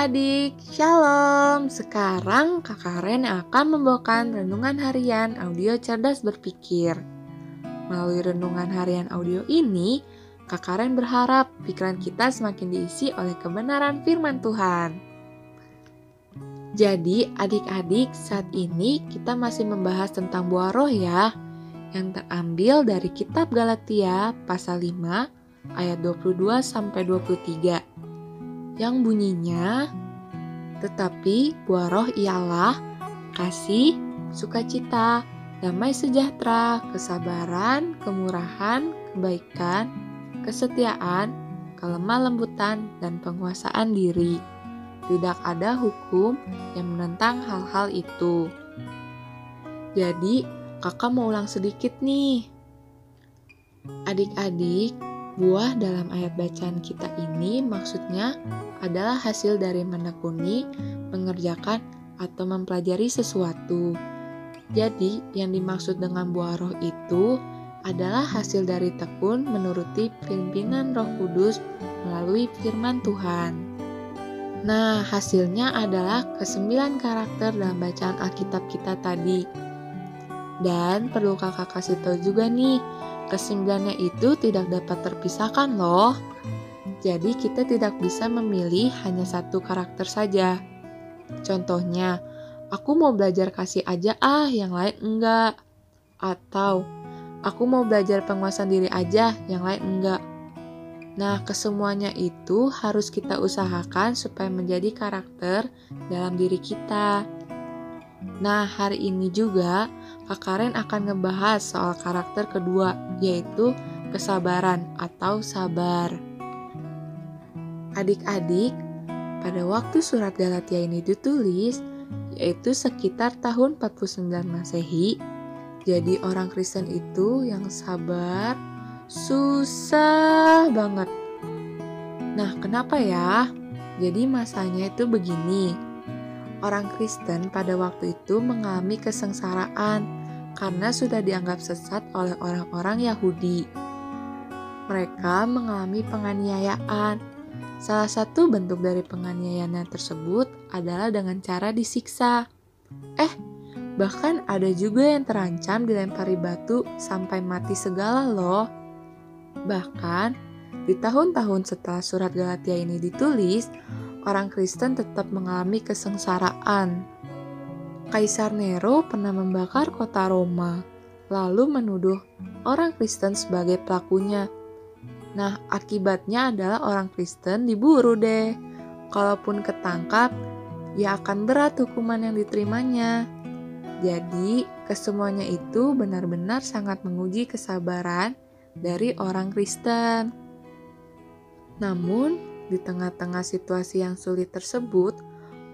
adik-adik, Shalom. Sekarang Kak Karen akan membawakan renungan harian audio cerdas berpikir. Melalui renungan harian audio ini, Kak Karen berharap pikiran kita semakin diisi oleh kebenaran firman Tuhan. Jadi, adik-adik, saat ini kita masih membahas tentang buah roh ya, yang terambil dari kitab Galatia pasal 5 ayat 22 sampai 23 yang bunyinya, tetapi buah roh ialah kasih, sukacita, damai sejahtera, kesabaran, kemurahan, kebaikan, kesetiaan, kelemah lembutan, dan penguasaan diri. Tidak ada hukum yang menentang hal-hal itu. Jadi, kakak mau ulang sedikit nih. Adik-adik, buah dalam ayat bacaan kita ini maksudnya adalah hasil dari menekuni, mengerjakan, atau mempelajari sesuatu. Jadi, yang dimaksud dengan buah roh itu adalah hasil dari tekun menuruti pimpinan Roh Kudus melalui firman Tuhan. Nah, hasilnya adalah kesembilan karakter dalam bacaan Alkitab kita tadi. Dan perlu kakak kasih tahu juga nih, kesembilannya itu tidak dapat terpisahkan loh. Jadi kita tidak bisa memilih hanya satu karakter saja. Contohnya, aku mau belajar kasih aja ah, yang lain enggak. Atau, aku mau belajar penguasaan diri aja, yang lain enggak. Nah, kesemuanya itu harus kita usahakan supaya menjadi karakter dalam diri kita. Nah, hari ini juga Kak Karen akan ngebahas soal karakter kedua, yaitu kesabaran atau sabar. Adik-adik, pada waktu surat Galatia ini ditulis, yaitu sekitar tahun 49 Masehi, jadi orang Kristen itu yang sabar susah banget. Nah, kenapa ya? Jadi masanya itu begini. Orang Kristen pada waktu itu mengalami kesengsaraan karena sudah dianggap sesat oleh orang-orang Yahudi. Mereka mengalami penganiayaan, Salah satu bentuk dari penganiayaan tersebut adalah dengan cara disiksa. Eh, bahkan ada juga yang terancam dilempari batu sampai mati segala loh. Bahkan, di tahun-tahun setelah surat Galatia ini ditulis, orang Kristen tetap mengalami kesengsaraan. Kaisar Nero pernah membakar kota Roma, lalu menuduh orang Kristen sebagai pelakunya Nah, akibatnya adalah orang Kristen diburu deh. Kalaupun ketangkap, ya akan berat hukuman yang diterimanya. Jadi, kesemuanya itu benar-benar sangat menguji kesabaran dari orang Kristen. Namun, di tengah-tengah situasi yang sulit tersebut,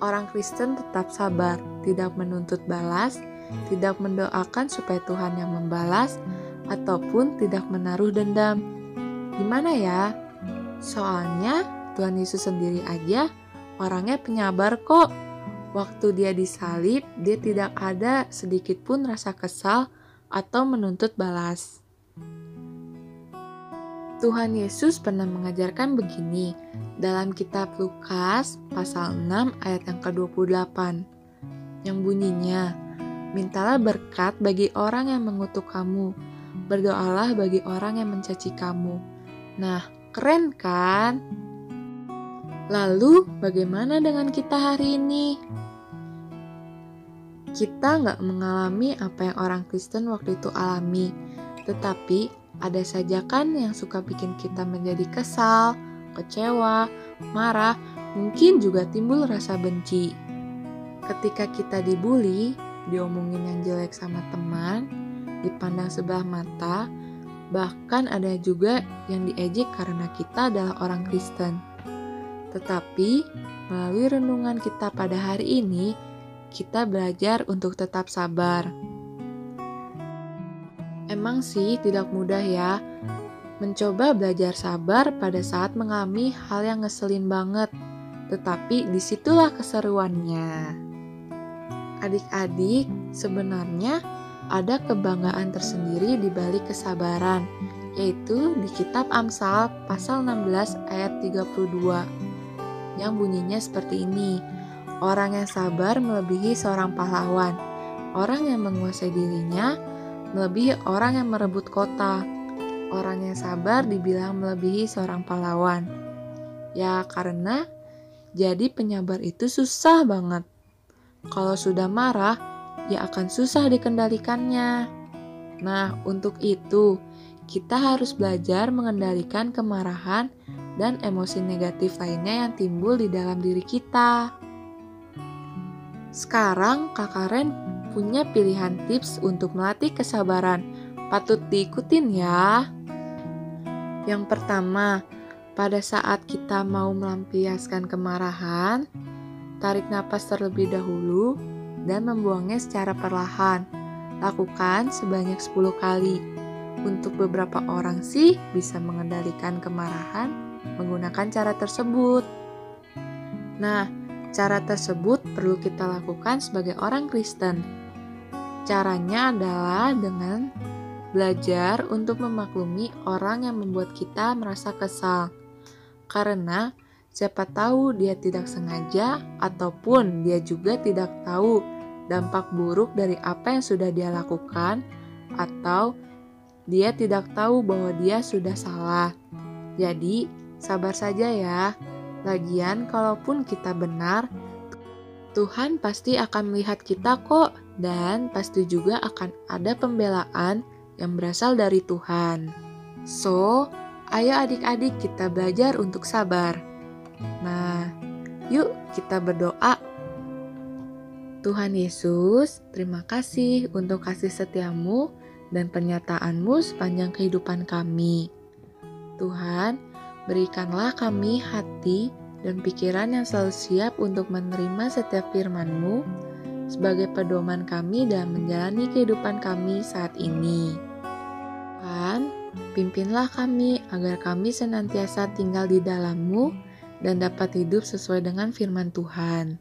orang Kristen tetap sabar, tidak menuntut balas, tidak mendoakan supaya Tuhan yang membalas, ataupun tidak menaruh dendam Gimana ya? Soalnya Tuhan Yesus sendiri aja orangnya penyabar kok. Waktu dia disalib, dia tidak ada sedikit pun rasa kesal atau menuntut balas. Tuhan Yesus pernah mengajarkan begini dalam kitab Lukas pasal 6 ayat yang ke-28 yang bunyinya Mintalah berkat bagi orang yang mengutuk kamu, berdoalah bagi orang yang mencaci kamu. Nah, keren kan? Lalu, bagaimana dengan kita hari ini? Kita nggak mengalami apa yang orang Kristen waktu itu alami, tetapi ada saja kan yang suka bikin kita menjadi kesal, kecewa, marah, mungkin juga timbul rasa benci. Ketika kita dibully, diomongin yang jelek sama teman, dipandang sebelah mata, Bahkan ada juga yang diejek karena kita adalah orang Kristen. Tetapi melalui renungan kita pada hari ini, kita belajar untuk tetap sabar. Emang sih tidak mudah ya mencoba belajar sabar pada saat mengalami hal yang ngeselin banget. Tetapi di situlah keseruannya. Adik-adik, sebenarnya ada kebanggaan tersendiri di balik kesabaran, yaitu di kitab Amsal pasal 16 ayat 32. yang bunyinya seperti ini. Orang yang sabar melebihi seorang pahlawan. Orang yang menguasai dirinya melebihi orang yang merebut kota. Orang yang sabar dibilang melebihi seorang pahlawan. Ya, karena jadi penyabar itu susah banget. Kalau sudah marah, ya akan susah dikendalikannya. Nah, untuk itu kita harus belajar mengendalikan kemarahan dan emosi negatif lainnya yang timbul di dalam diri kita. Sekarang Kak Karen punya pilihan tips untuk melatih kesabaran. Patut diikutin ya. Yang pertama, pada saat kita mau melampiaskan kemarahan, tarik napas terlebih dahulu dan membuangnya secara perlahan. Lakukan sebanyak 10 kali. Untuk beberapa orang sih bisa mengendalikan kemarahan menggunakan cara tersebut. Nah, Cara tersebut perlu kita lakukan sebagai orang Kristen. Caranya adalah dengan belajar untuk memaklumi orang yang membuat kita merasa kesal. Karena siapa tahu dia tidak sengaja ataupun dia juga tidak tahu dampak buruk dari apa yang sudah dia lakukan atau dia tidak tahu bahwa dia sudah salah. Jadi, sabar saja ya. Lagian, kalaupun kita benar, Tuhan pasti akan melihat kita kok, dan pasti juga akan ada pembelaan yang berasal dari Tuhan. So, ayo adik-adik kita belajar untuk sabar. Nah, yuk kita berdoa. Tuhan Yesus, terima kasih untuk kasih setiamu dan pernyataanmu sepanjang kehidupan kami. Tuhan, Berikanlah kami hati dan pikiran yang selalu siap untuk menerima setiap firman-Mu sebagai pedoman kami dalam menjalani kehidupan kami saat ini. Tuhan, pimpinlah kami agar kami senantiasa tinggal di dalam-Mu dan dapat hidup sesuai dengan firman Tuhan.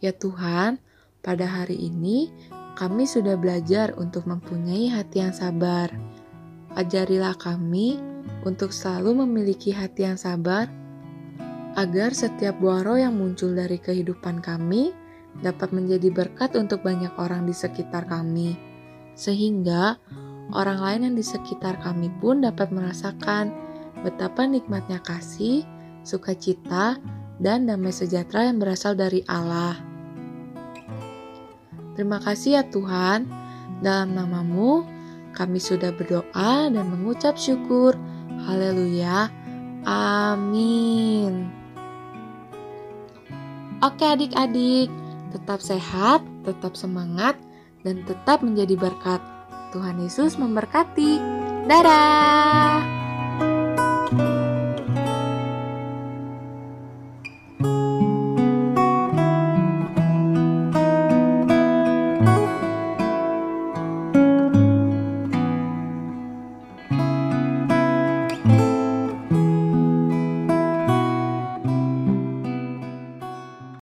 Ya Tuhan, pada hari ini kami sudah belajar untuk mempunyai hati yang sabar. Ajarilah kami untuk selalu memiliki hati yang sabar, agar setiap buah roh yang muncul dari kehidupan kami dapat menjadi berkat untuk banyak orang di sekitar kami, sehingga orang lain yang di sekitar kami pun dapat merasakan betapa nikmatnya kasih, sukacita, dan damai sejahtera yang berasal dari Allah. Terima kasih ya Tuhan, dalam namamu kami sudah berdoa dan mengucap syukur. Haleluya. Amin. Oke adik-adik, tetap sehat, tetap semangat, dan tetap menjadi berkat. Tuhan Yesus memberkati. Dadah!